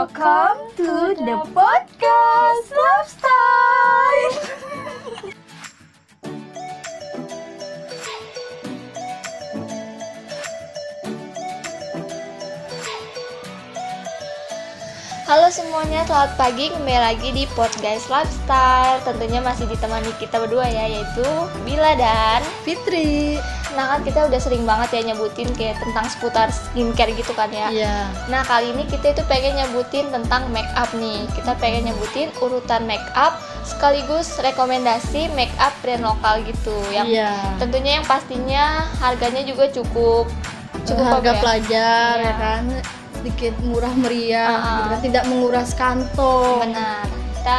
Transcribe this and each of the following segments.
Welcome to the podcast Lifestyle. Halo semuanya, selamat pagi kembali lagi di Podcast Lifestyle Tentunya masih ditemani kita berdua ya, yaitu Bila dan Fitri. Nah kan kita udah sering banget ya nyebutin kayak tentang seputar skincare gitu kan ya Iya. Nah kali ini kita itu pengen nyebutin tentang make up nih Kita pengen nyebutin urutan make up sekaligus rekomendasi make up brand lokal gitu Yang Iya. tentunya yang pastinya harganya juga cukup cukup harga ya? pelajar Iya. ya kan sedikit murah meriah Ah. gitu kan. tidak menguras kantong Benar. Kita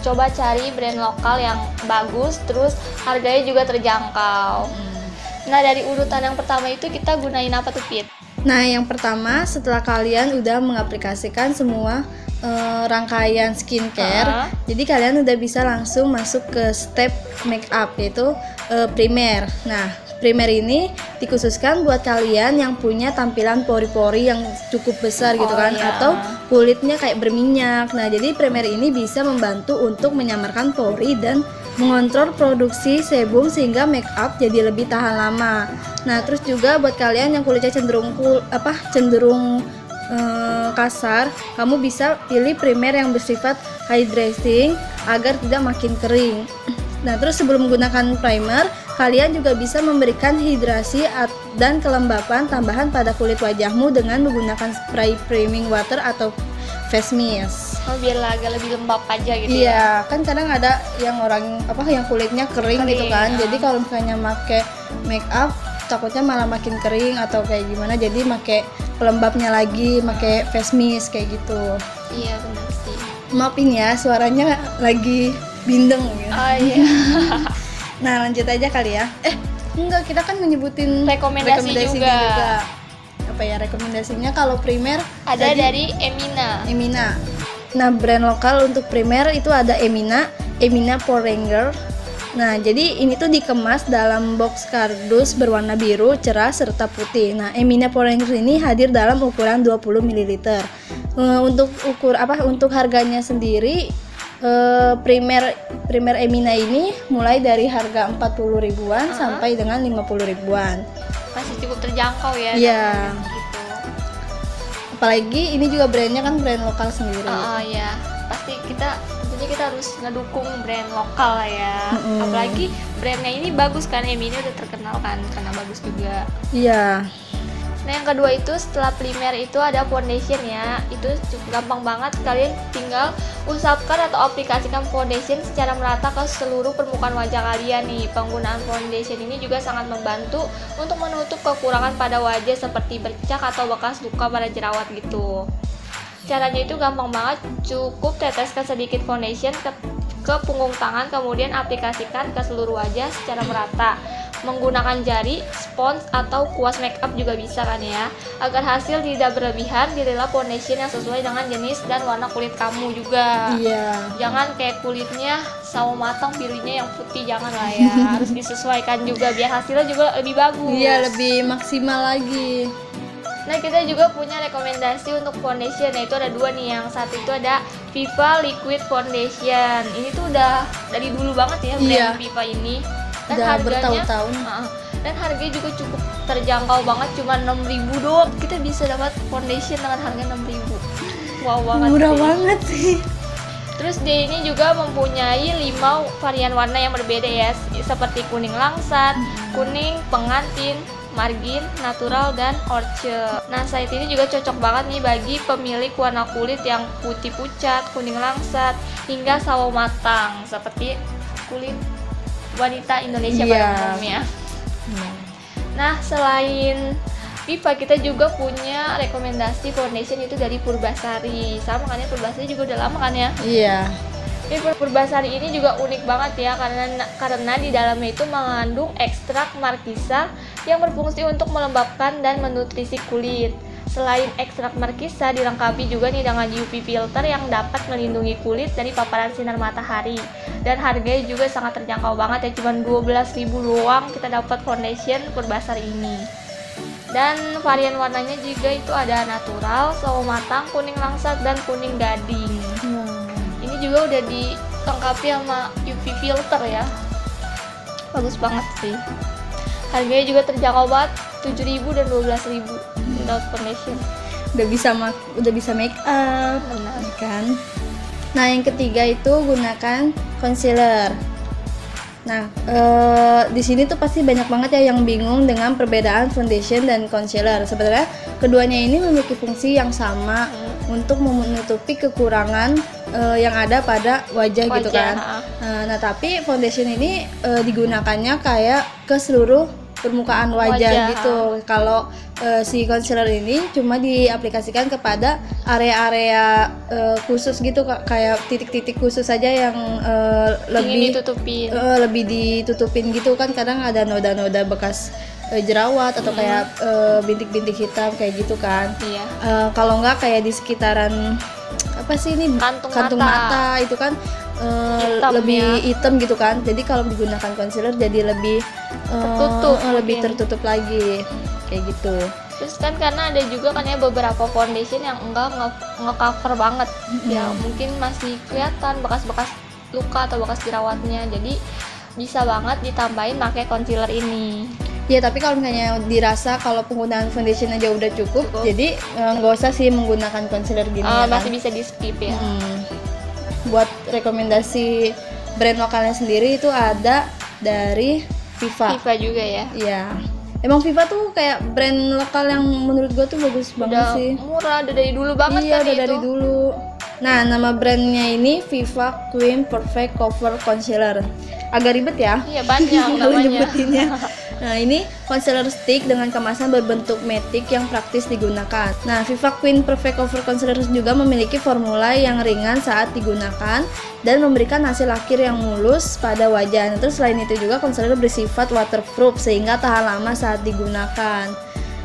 coba cari brand lokal yang bagus, terus harganya juga terjangkau. Hmm. Nah dari urutan yang pertama itu kita gunain apa tuh Pit? Nah, yang pertama setelah kalian udah mengaplikasikan semua eh, rangkaian skincare, Ah. jadi kalian udah bisa langsung masuk ke step make up yaitu eh, primer. Nah, primer ini dikhususkan buat kalian yang punya tampilan pori-pori yang cukup besar gitu Oh, kan iya. atau kulitnya kayak berminyak. Nah, jadi primer ini bisa membantu untuk menyamarkan pori dan mengontrol produksi sebum sehingga make up jadi lebih tahan lama. Nah, terus juga buat kalian yang kulitnya cenderung kul apa cenderung eh, kasar, kamu bisa pilih primer yang bersifat hydrating agar tidak makin kering. Nah, terus sebelum menggunakan primer, kalian juga bisa memberikan hidrasi dan kelembapan tambahan pada kulit wajahmu dengan menggunakan spray priming water atau face mist. Oh biar agak lebih lembab aja gitu ya. Iya, kan kadang ada yang orang apa yang kulitnya kering, gitu Kering, kan. ah. Jadi kalau misalnya make make up takutnya malah makin kering atau kayak gimana. Jadi make pelembabnya lagi, make face mist kayak gitu. Iya benar sih. Maafin ya, suaranya lagi bindeng gitu. Oh iya. Nah, lanjut aja kali ya. Eh, enggak, kita kan menyebutin Rekomendasi rekomendasinya juga. Apa ya rekomendasinya kalau primer Ada tadi dari Emina. Emina. Nah, brand lokal untuk primer itu ada Emina, Emina Poranger. Nah, jadi ini tuh dikemas dalam box kardus berwarna biru, cerah serta putih. Nah, Emina Poranger ini hadir dalam ukuran 20 ml. Eh, untuk ukur apa untuk harganya sendiri eh, primer primer Emina ini mulai dari harga 40 ribuan Ah. sampai dengan 50 ribuan. Masih cukup terjangkau ya. Iya. Gitu. Apalagi ini juga brandnya kan brand lokal sendiri. Oh, oh ya. Pasti kita tentunya kita harus ngedukung brand lokal lah ya. Mm-mm. Apalagi brandnya ini bagus kan, Emina udah terkenal kan karena bagus juga. Iya. Nah yang kedua itu setelah primer itu ada foundation ya Itu gampang banget. Kalian tinggal usapkan atau aplikasikan foundation secara merata ke seluruh permukaan wajah kalian. Nih Penggunaan foundation ini juga sangat membantu Untuk menutup kekurangan pada wajah seperti bercak atau bekas luka pada jerawat gitu. Caranya itu gampang banget. Cukup teteskan sedikit foundation ke, ke punggung tangan Kemudian aplikasikan ke seluruh wajah secara merata menggunakan jari, spons atau kuas make up juga bisa kan ya. Agar hasil tidak berlebihan, pilihlah foundation yang sesuai dengan jenis dan warna kulit kamu juga. Iya. Jangan kayak kulitnya sawo matang pilihnya yang putih jangan lah ya. Harus disesuaikan juga biar hasilnya juga lebih bagus. Iya lebih maksimal lagi. Nah kita juga punya rekomendasi untuk foundation yaitu ada dua nih yang satu itu ada Viva Liquid Foundation ini tuh udah dari dulu banget ya brand Iya. Viva ini dan Udah harganya bertahun-tahun. Heeh. dan harganya juga cukup terjangkau banget cuma 6000 doang kita bisa dapat foundation dengan harga 6000 wow banget Murah sih. banget sih. Terus dia ini juga mempunyai 5 varian warna yang berbeda ya Seperti kuning langsat, kuning pengantin, margin, natural, dan orche Nah saat ini juga cocok banget nih bagi pemilik warna kulit yang putih pucat, kuning langsat, hingga sawo matang Seperti kulit wanita Indonesia pada Iya. umumnya Nah, selain Viva kita juga punya rekomendasi foundation itu dari Purbasari. Sama kan ya Purbasari juga udah lama kan ya. Iya. Ini Pur- Purbasari ini juga unik banget ya karena karena di dalamnya itu mengandung ekstrak markisa yang berfungsi untuk melembabkan dan menutrisi kulit. Selain ekstrak markisa dilengkapi juga nih dengan UV filter yang dapat melindungi kulit dari paparan sinar matahari. Dan harganya juga sangat terjangkau banget ya, cuma 12.000 doang kita dapat foundation Purbasari ini. dan varian warnanya juga itu ada natural, sawo matang, kuning langsat dan kuning gading. Wow. Ini juga udah dilengkapi sama UV filter ya. Bagus banget sih. Harganya juga terjangkau banget, 7.000 dan 12.000 without foundation. Udah bisa mak udah bisa make up, Benar. ya kan? Nah, yang ketiga itu gunakan concealer. Nah, eh, di sini tuh pasti banyak banget ya yang bingung dengan perbedaan foundation dan concealer. Sebenarnya keduanya ini memiliki fungsi yang sama untuk menutupi kekurangan eh, yang ada pada wajah, gitu Wajah, kan. ha. Nah, nah, tapi foundation ini eh, digunakannya kayak ke seluruh permukaan wajah, Wajah, gitu. Kalau eh, si concealer ini cuma diaplikasikan kepada area-area eh, khusus gitu kayak titik-titik khusus saja yang Ingin lebih ditutupin. eh, lebih ditutupin gitu kan kadang ada noda-noda bekas jerawat atau kayak eh, bintik-bintik hitam kayak gitu kan. Iya. Eh, kalau nggak kayak di sekitaran apa sih ini Kantung mata. mata. itu kan eh, Hitam lebih ya. hitam gitu kan jadi kalau digunakan concealer jadi lebih Tertutup eh, lebih mungkin. tertutup lagi kayak gitu Terus kan karena ada juga kan ya beberapa foundation yang enggak nge- nge-cover banget. Ya mungkin masih kelihatan bekas-bekas luka atau bekas jerawatnya. Jadi bisa banget ditambahin pakai concealer ini. ya tapi kalau misalnya dirasa kalau penggunaan foundation aja udah cukup, Cukup. jadi eh, nggak usah sih menggunakan concealer gini Eh, ya kan? masih bisa di skip ya. Hmm. buat rekomendasi brand lokalnya sendiri itu ada dari Viva Viva juga ya. Iya. Emang Viva tuh kayak brand lokal yang menurut gue tuh bagus banget Udah sih. murah, udah dari dulu banget iya, kan udah itu. dari dulu. Nah, nama brandnya ini Viva Queen Perfect Cover Concealer. Agak ribet ya. Iya banyak namanya. nyebutinnya. Nah, ini concealer stick dengan kemasan berbentuk matic yang praktis digunakan. Nah, Viva Queen Perfect Cover Concealer juga memiliki formula yang ringan saat digunakan dan memberikan hasil akhir yang mulus pada wajah. Nah, Terus selain itu juga concealer bersifat waterproof sehingga tahan lama saat digunakan.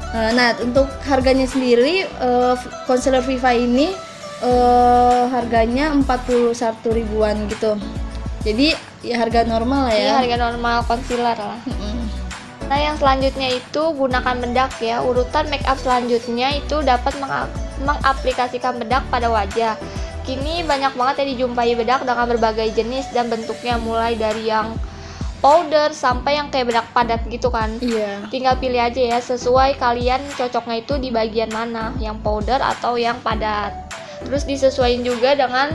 Eh, Nah, untuk harganya sendiri eh, concealer Viva ini eh, harganya 41 ribuan gitu. Jadi ya harga normal lah ya. Iya harga normal concealer lah. Mm-mm. Nah yang selanjutnya itu gunakan bedak ya. Urutan make up selanjutnya itu dapat menga- mengaplikasikan bedak pada wajah. Kini banyak banget ya dijumpai bedak dengan berbagai jenis dan bentuknya mulai dari yang powder sampai yang kayak bedak padat gitu kan. Iya. Tinggal pilih aja ya sesuai kalian cocoknya itu di bagian mana, yang powder atau yang padat. Terus disesuaikan juga dengan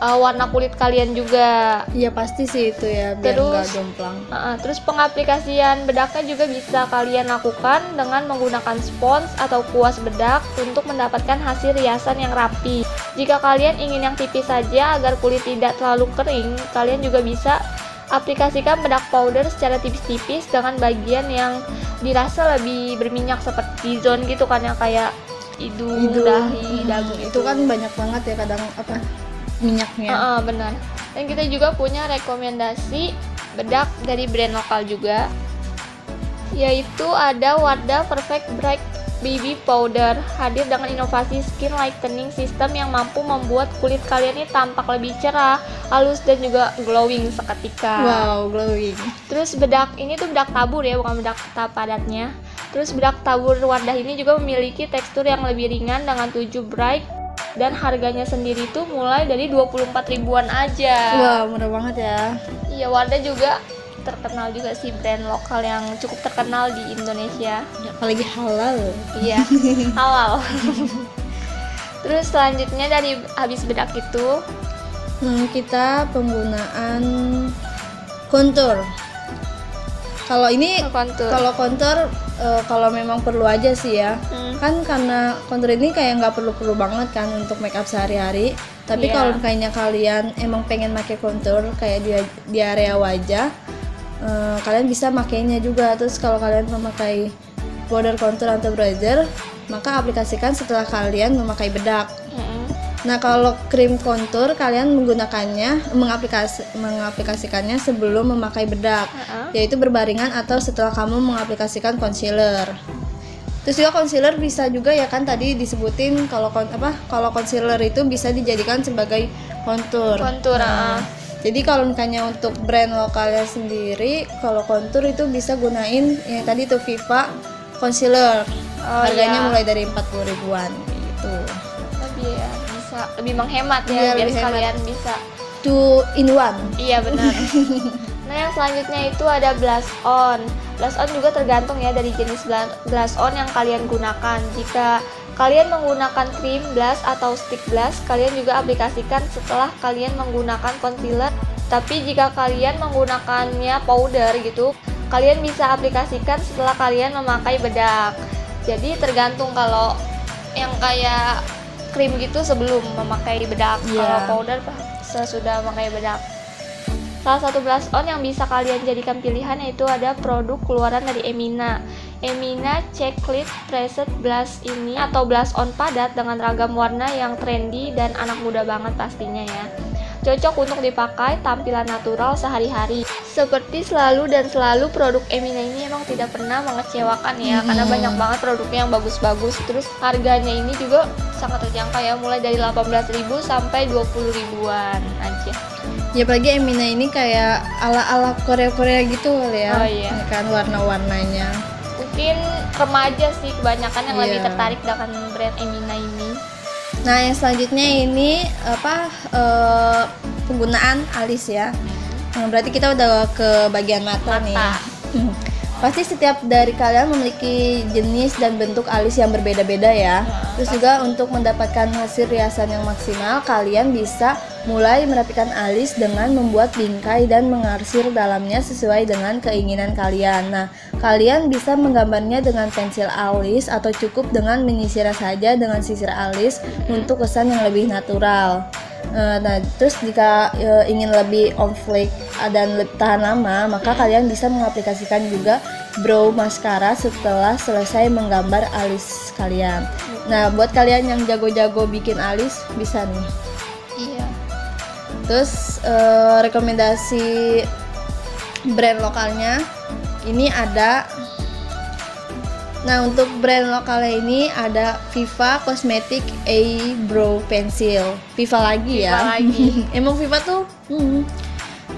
uh, warna kulit kalian juga. Iya pasti sih itu ya biar Terus- nggak jomplang. Uh, terus pengaplikasian bedaknya juga bisa kalian lakukan dengan menggunakan spons atau kuas bedak untuk mendapatkan hasil riasan yang rapi. Jika kalian ingin yang tipis saja agar kulit tidak terlalu kering, kalian juga bisa aplikasikan bedak powder secara tipis-tipis dengan bagian yang dirasa lebih berminyak seperti zone gitu kan yang kayak hidung, Hidung, dahi, hmm, dagu itu kan banyak banget ya kadang apa minyaknya. Heeh, benar. Dan kita juga punya rekomendasi bedak dari brand lokal juga, yaitu ada Wardah Perfect Bright Baby Powder hadir dengan inovasi skin lightening system yang mampu membuat kulit kalian ini tampak lebih cerah, halus dan juga glowing seketika. Wow, glowing. Terus bedak ini tuh bedak tabur ya, bukan bedak tahap padatnya. Terus bedak tabur Wardah ini juga memiliki tekstur yang lebih ringan dengan 7 bright dan harganya sendiri tuh mulai dari 24 ribuan aja. Wow, murah banget ya. Iya, Wardah juga terkenal juga sih brand lokal yang cukup terkenal di Indonesia. Ya, apalagi halal. Iya, halal. Terus selanjutnya dari habis bedak itu Hmm, kita penggunaan kontur. Kalau ini kontur. kalau kontur eh, kalau memang perlu aja sih ya. Hmm, Kan karena kontur ini kayak nggak perlu-perlu banget kan untuk make up sehari-hari. Tapi Iya. kalau kayaknya kalian emang pengen pakai kontur kayak di di area wajah, eh, kalian bisa makainya juga. Terus kalau kalian memakai powder contour atau bronzer, maka aplikasikan setelah kalian memakai bedak. Nah, kalau krim kontur kalian menggunakannya mengaplikasi mengaplikasikannya sebelum memakai bedak, yaitu berbaringan atau setelah kamu mengaplikasikan concealer. Terus juga concealer bisa juga ya kan tadi disebutin kalau apa kalau concealer itu bisa dijadikan sebagai kontur. Kontur, Nah, ah. Jadi kalau misalnya untuk brand lokalnya sendiri, kalau kontur itu bisa gunain yang tadi tuh Viva concealer Oh, Harganya iya. mulai dari 40 ribuan gitu. lebih ya bisa lebih menghemat ya Iya, biar sekalian bisa Two in one. iya benar nah yang selanjutnya itu ada blush on. Blush on juga tergantung ya dari jenis blush on yang kalian gunakan. Jika kalian menggunakan krim blush atau stick blush kalian juga aplikasikan setelah kalian menggunakan concealer. Tapi jika kalian menggunakannya powder gitu kalian bisa aplikasikan setelah kalian memakai bedak. Jadi tergantung kalau yang kayak krim gitu sebelum memakai bedak. Iya. kalau powder sesudah memakai bedak Salah satu blush on yang bisa kalian jadikan pilihan yaitu ada produk keluaran dari Emina. Emina Check Lip Pressed Blush ini atau blush on padat dengan ragam warna yang trendy dan anak muda banget pastinya ya. Cocok untuk dipakai tampilan natural sehari-hari. Seperti selalu dan selalu produk Emina ini emang tidak pernah mengecewakan ya karena Mhm. banyak banget produknya yang bagus-bagus. Terus harganya ini juga sangat terjangkau ya mulai dari 18.000 sampai 20 ribuan aja. Ya apalagi Emina ini kayak ala-ala Korea-Korea gitu kali ya. Oh, iya. Kan warna-warnanya. mungkin remaja sih kebanyakan yang lebih Iya. tertarik dengan brand Emina ini Nah, yang selanjutnya ini apa eh, penggunaan alis ya. Nah, berarti kita udah ke bagian mata, nih. Mata. Pasti setiap dari kalian memiliki jenis dan bentuk alis yang berbeda-beda ya. Ya, Terus juga untuk mendapatkan hasil riasan yang maksimal, kalian bisa mulai merapikan alis dengan membuat bingkai dan mengarsir dalamnya sesuai dengan keinginan kalian. Nah, kalian bisa menggambarnya dengan pensil alis atau cukup dengan menyisir saja dengan sisir alis untuk kesan yang lebih natural. Eh, Nah, terus jika eh, ingin lebih on fleek dan tahan lama, maka kalian bisa mengaplikasikan juga brow mascara setelah selesai menggambar alis kalian. Nah, buat kalian yang jago-jago bikin alis bisa nih. Terus eh, rekomendasi brand lokalnya ini ada Nah, untuk brand lokalnya ini ada Viva Cosmetic Eyebrow Pencil. Viva lagi ya. Viva lagi. Emang Viva tuh hmm,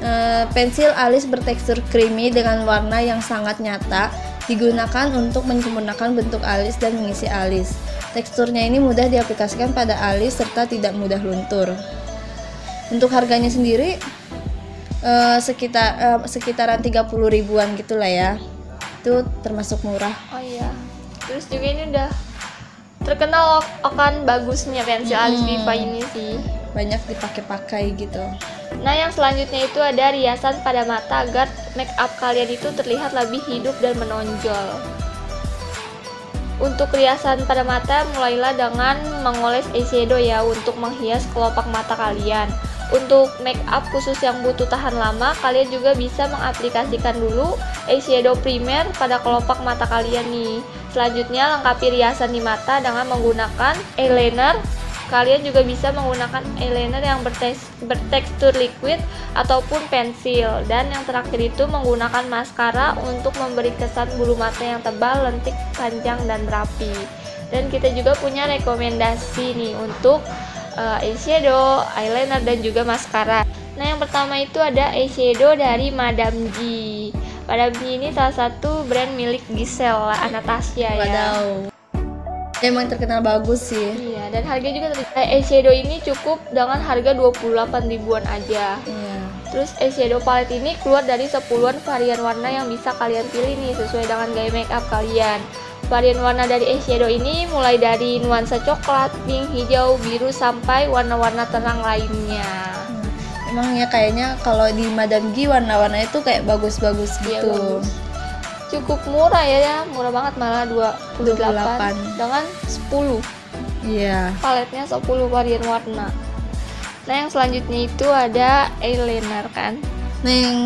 eh, pensil alis bertekstur creamy dengan warna yang sangat nyata digunakan untuk menyempurnakan bentuk alis dan mengisi alis. Teksturnya ini mudah diaplikasikan pada alis serta tidak mudah luntur. Untuk harganya sendiri eh, sekitar eh, sekitaran 30 ribuan gitulah ya. Itu termasuk murah. oh iya terus juga ini udah terkenal akan bagusnya pensil alis Hmm. Viva ini sih Banyak dipakai-pakai gitu. Nah, yang selanjutnya itu ada riasan pada mata agar make up kalian itu terlihat lebih hidup dan menonjol. Untuk riasan pada mata, mulailah dengan mengoles eyeshadow ya untuk menghias kelopak mata kalian. Untuk make up khusus yang butuh tahan lama, kalian juga bisa mengaplikasikan dulu eyeshadow primer pada kelopak mata kalian nih. Selanjutnya, lengkapi riasan di mata dengan menggunakan eyeliner Kalian juga bisa menggunakan eyeliner yang bertekstur liquid ataupun pensil. Dan yang terakhir itu menggunakan maskara untuk memberi kesan bulu mata yang tebal, lentik, panjang, dan rapi. Dan kita juga punya rekomendasi nih untuk eh, eyeshadow, eyeliner, dan juga maskara. Nah yang pertama itu ada eyeshadow dari Madame G. Madame G ini salah satu brand milik Giselle Anastasia ya. Wadaw. Emang terkenal bagus sih. Iya, dan harga juga eh, eyeshadow ini cukup dengan harga 28 ribuan aja. Iya. Terus eyeshadow palette ini keluar dari 10-an varian warna yang bisa kalian pilih nih sesuai dengan gaya make up kalian. Varian warna dari eyeshadow ini mulai dari nuansa coklat, pink, hijau, biru sampai warna-warna terang lainnya. Emang ya kayaknya kalau di Madame G warna-warnanya tuh kayak bagus-bagus Iya, gitu. bagus. Cukup murah ya, ya, murah banget malah 28, 28. dengan 10 Iya. paletnya 10 varian warna. Nah, yang selanjutnya itu ada eyeliner kan. Nah yang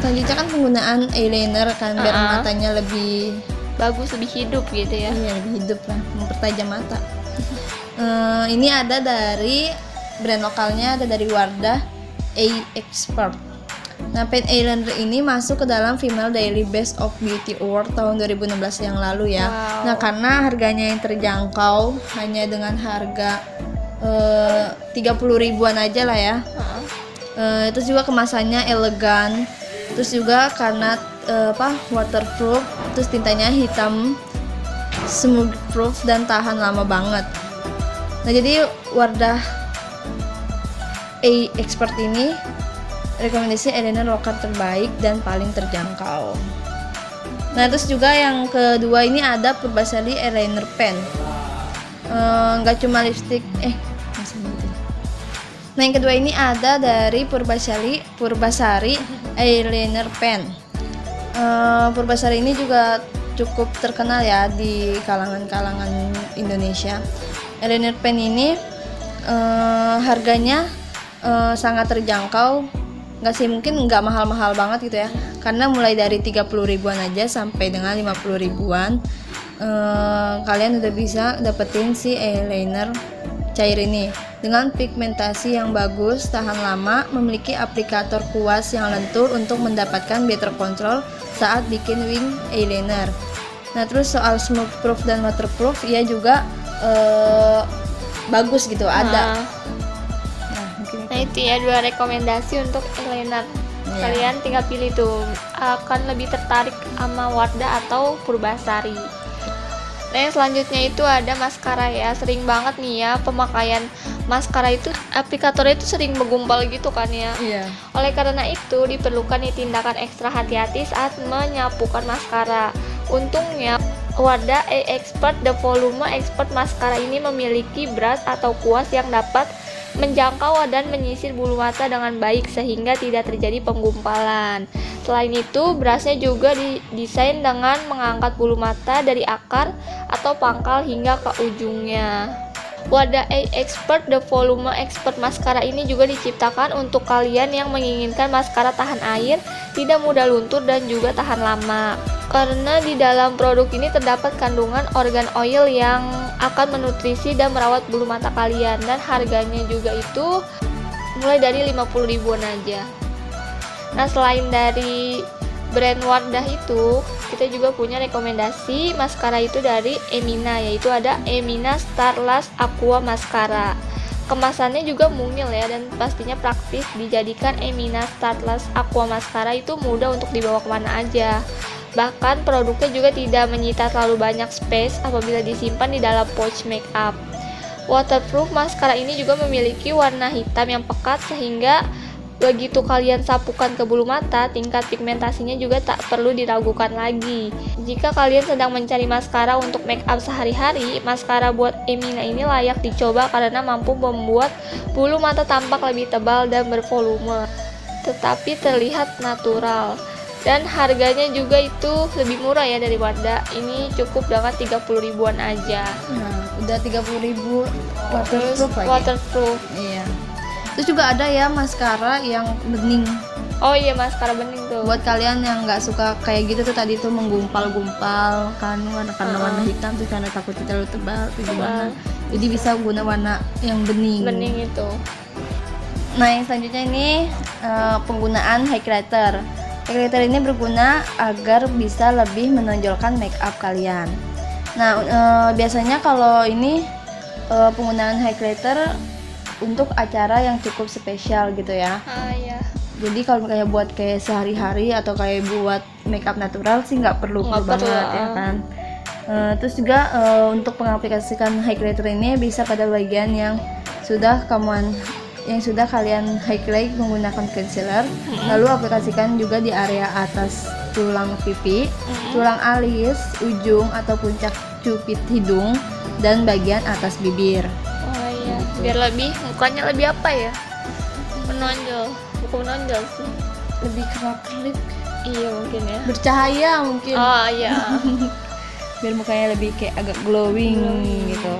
selanjutnya kan penggunaan eyeliner kan biar Uh-uh. matanya lebih Bagus lebih hidup gitu ya. iya lebih hidup lah, mempertajam mata. Eh, ini ada dari brand lokalnya ada dari Wardah A Expert. Nah, pen eyeliner ini masuk ke dalam Female Daily Best of Beauty Award tahun 2016 yang lalu ya. Wow. Nah, karena harganya yang terjangkau hanya dengan harga eh, 30 ribuan aja lah ya. Heeh. Eh, terus juga kemasannya elegan. Terus juga karena eh, apa waterproof, terus tintanya hitam smooth proof dan tahan lama banget. Nah, jadi Wardah A Expert ini rekomendasi eyeliner lokal terbaik dan paling terjangkau. Nah, terus juga yang kedua ini ada Purbasari eyeliner pen. Eh, nggak cuma lipstick, eh masih. Nah, yang kedua ini ada dari Purbasari Purbasari eyeliner pen. Eh, Purbasari ini juga cukup terkenal ya di kalangan-kalangan Indonesia. Eyeliner pen ini eh, harganya eh, sangat terjangkau. Nggak sih mungkin nggak mahal-mahal banget gitu ya. Karena mulai dari 30 ribuan aja sampai dengan 50 ribuan. Eh, kalian udah bisa dapetin si eyeliner cair ini dengan pigmentasi yang bagus, tahan lama, memiliki aplikator kuas yang lentur untuk mendapatkan better control saat bikin wing eyeliner. Nah terus soal smoke proof dan waterproof, ia juga eh, bagus gitu, ada. Nah, Nah, mungkin Nah itu ya dua rekomendasi untuk eyeliner. Iya. Kalian tinggal pilih tuh akan lebih tertarik sama Wardah atau Purbasari. Nah yang selanjutnya itu ada maskara ya. Sering banget nih ya pemakaian maskara itu aplikatornya itu sering menggumpal gitu kan ya. Iya. Oleh karena itu diperlukan nih tindakan ekstra hati-hati saat menyapukan maskara. Untungnya Wardah E Expert The Volume Expert Maskara ini memiliki brush atau kuas yang dapat menjangkau dan menyisir bulu mata dengan baik sehingga tidak terjadi penggumpalan. Selain itu, brushnya juga didesain dengan mengangkat bulu mata dari akar atau pangkal hingga ke ujungnya. Wadah A Expert The Volume Expert Maskara ini juga diciptakan untuk kalian yang menginginkan maskara tahan air, tidak mudah luntur dan juga tahan lama. Karena di dalam produk ini terdapat kandungan organ oil yang akan menutrisi dan merawat bulu mata kalian dan harganya juga itu mulai dari 50 ribuan aja. Nah, selain dari brand Wardah itu, kita juga punya rekomendasi maskara itu dari Emina yaitu ada Emina Starlast Aqua Mascara. Kemasannya juga mungil ya dan pastinya praktis dijadikan Emina Starlast Aqua Mascara itu mudah untuk dibawa ke mana aja. Bahkan produknya juga tidak menyita terlalu banyak space apabila disimpan di dalam pouch makeup. Waterproof maskara ini juga memiliki warna hitam yang pekat sehingga begitu kalian sapukan ke bulu mata, tingkat pigmentasinya juga tak perlu diragukan lagi. Jika kalian sedang mencari maskara untuk make up sehari-hari, maskara buat Emina ini layak dicoba karena mampu membuat bulu mata tampak lebih tebal dan bervolume, tetapi terlihat natural. Dan harganya juga itu lebih murah ya dari Wardah. Ini cukup dengan 30 ribuan aja. Nah, udah 30.000 ribu waterproof lagi. Waterproof. Iya. Terus juga ada ya maskara yang bening. Oh iya maskara bening tuh. Buat kalian yang nggak suka kayak gitu tuh tadi tuh menggumpal-gumpal kan warna karena Heeh. warna hitam tuh karena takutnya terlalu tebal tuh Tebal. gimana. Jadi bisa guna warna yang bening. bening itu. Nah, yang selanjutnya ini eh, penggunaan highlighter. Highlighter ini berguna agar bisa lebih menonjolkan make up kalian. Nah, eh, biasanya kalau ini eh, penggunaan highlighter untuk acara yang cukup spesial gitu ya. Ah iya. Jadi kalau kayak buat kayak sehari-hari atau kayak buat make up natural sih nggak perlu Nggak perlu banget ya ah. kan. Eh, terus juga eh, untuk mengaplikasikan highlighter ini bisa pada bagian yang sudah kamu yang sudah kalian highlight menggunakan concealer, lalu aplikasikan juga di area atas tulang pipi, tulang alis, ujung atau puncak cupit hidung dan bagian atas bibir. Oh iya. Biar lebih mukanya lebih apa ya? Menonjol. Bukan menonjol sih. Lebih kerap-kerip, Iya mungkin ya. bercahaya mungkin. Oh iya. biar mukanya lebih kayak agak glowing gitu.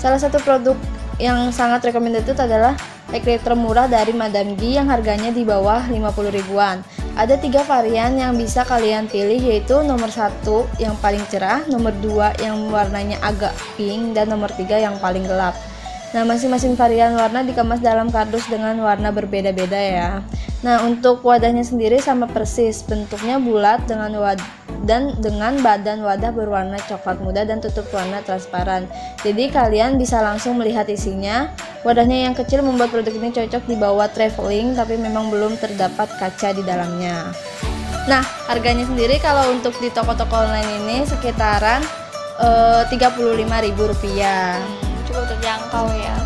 Salah satu produk yang sangat recommended itu adalah highlighter murah dari Madame G yang harganya di bawah 50 ribuan. Ada tiga varian yang bisa kalian pilih yaitu nomor satu yang paling cerah, nomor dua yang warnanya agak pink, dan nomor tiga yang paling gelap. Nah, masing-masing varian warna dikemas dalam kardus dengan warna berbeda-beda ya. Nah, untuk wadahnya sendiri sama persis, bentuknya bulat dengan wad dan dengan badan wadah berwarna coklat muda dan tutup warna transparan. Jadi kalian bisa langsung melihat isinya. Wadahnya yang kecil membuat produk ini cocok dibawa traveling, tapi memang belum terdapat kaca di dalamnya. Nah, harganya sendiri kalau untuk di toko-toko online ini sekitaran eh, Rp35.000 rupiah. Hmm, cukup terjangkau ya.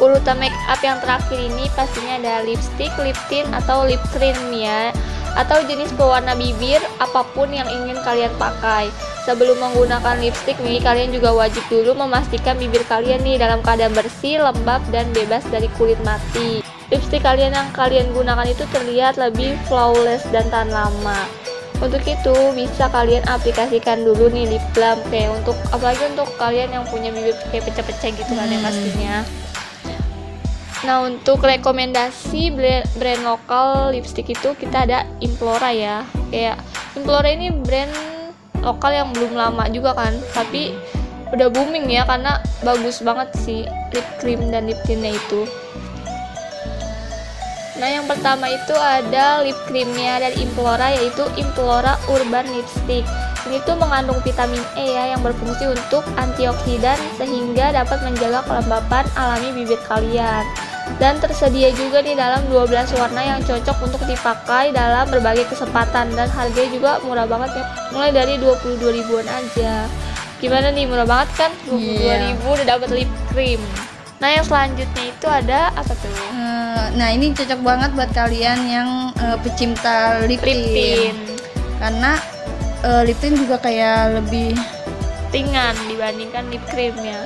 Urutan make up yang terakhir ini pastinya ada lipstick, lip tint atau lip cream ya atau jenis pewarna bibir apa pun yang ingin kalian pakai. Sebelum menggunakan lipstick nih, kalian juga wajib dulu memastikan bibir kalian nih dalam keadaan bersih, lembab, dan bebas dari kulit mati. Lipstick kalian yang kalian gunakan itu terlihat lebih flawless dan tahan lama. Untuk itu bisa kalian aplikasikan dulu nih lip balm kayak untuk apalagi untuk kalian yang punya bibir kayak pecah-pecah gitu kan ya Hmm. pastinya. Nah untuk rekomendasi brand, lokal lipstick itu kita ada Implora ya. Kayak Implora ini brand lokal yang belum lama juga kan Tapi udah booming ya karena bagus banget sih lip cream dan lip tintnya itu. Nah yang pertama itu ada lip creamnya dari Implora yaitu Implora Urban Lipstick ini tuh mengandung vitamin E ya yang berfungsi untuk antioksidan sehingga dapat menjaga kelembapan alami bibir kalian. Dan tersedia juga di dalam 12 warna yang cocok untuk dipakai dalam berbagai kesempatan dan harganya juga murah banget ya. Mulai dari 22 ribuan aja. Gimana nih murah banget kan? 22 Iya. ribu udah dapat lip cream. Nah yang selanjutnya itu ada apa tuh? Eh, Nah ini cocok banget buat kalian yang eh, pecinta lip tint. Karena eh, lip tint juga kayak lebih ringan dibandingkan lip creamnya.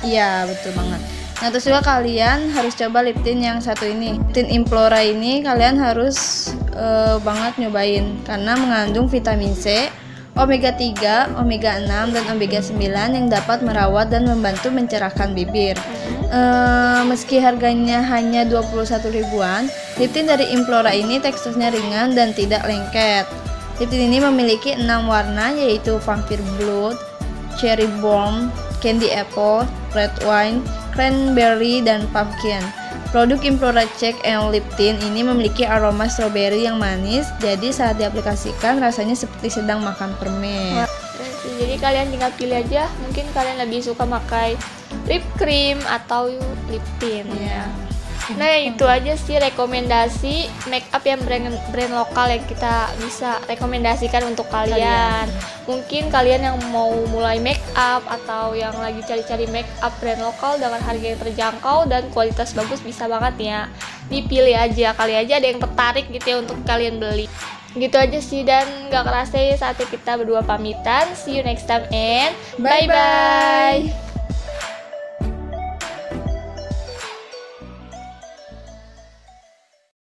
Iya betul banget. Nah terus juga kalian harus coba lip tint yang satu ini. Lip tint Implora ini kalian harus eh, banget nyobain karena mengandung vitamin C, omega 3, omega 6 dan omega 9 yang dapat merawat dan membantu mencerahkan bibir. Eh, meski harganya hanya 21 ribuan, lip tint dari Implora ini teksturnya ringan dan tidak lengket. Lip tint ini memiliki enam warna yaitu Vampire Blood, Cherry Bomb, Candy Apple, Red Wine, Cranberry, dan Pumpkin. Produk Implora Check and Lip Tint ini memiliki aroma strawberry yang manis, jadi saat diaplikasikan rasanya seperti sedang makan permen. Jadi kalian tinggal pilih aja, mungkin kalian lebih suka pakai lip cream atau lip tint ya. Nah itu aja sih rekomendasi make up yang brand brand lokal yang kita bisa rekomendasikan untuk kalian. Mungkin kalian yang mau mulai make up atau yang lagi cari-cari make up brand lokal dengan harga yang terjangkau dan kualitas bagus bisa banget ya. Dipilih aja, kali aja ada yang tertarik gitu ya untuk kalian beli. Gitu aja sih dan gak kerasa ya saatnya kita berdua pamitan. See you next time and bye bye. Bye-bye.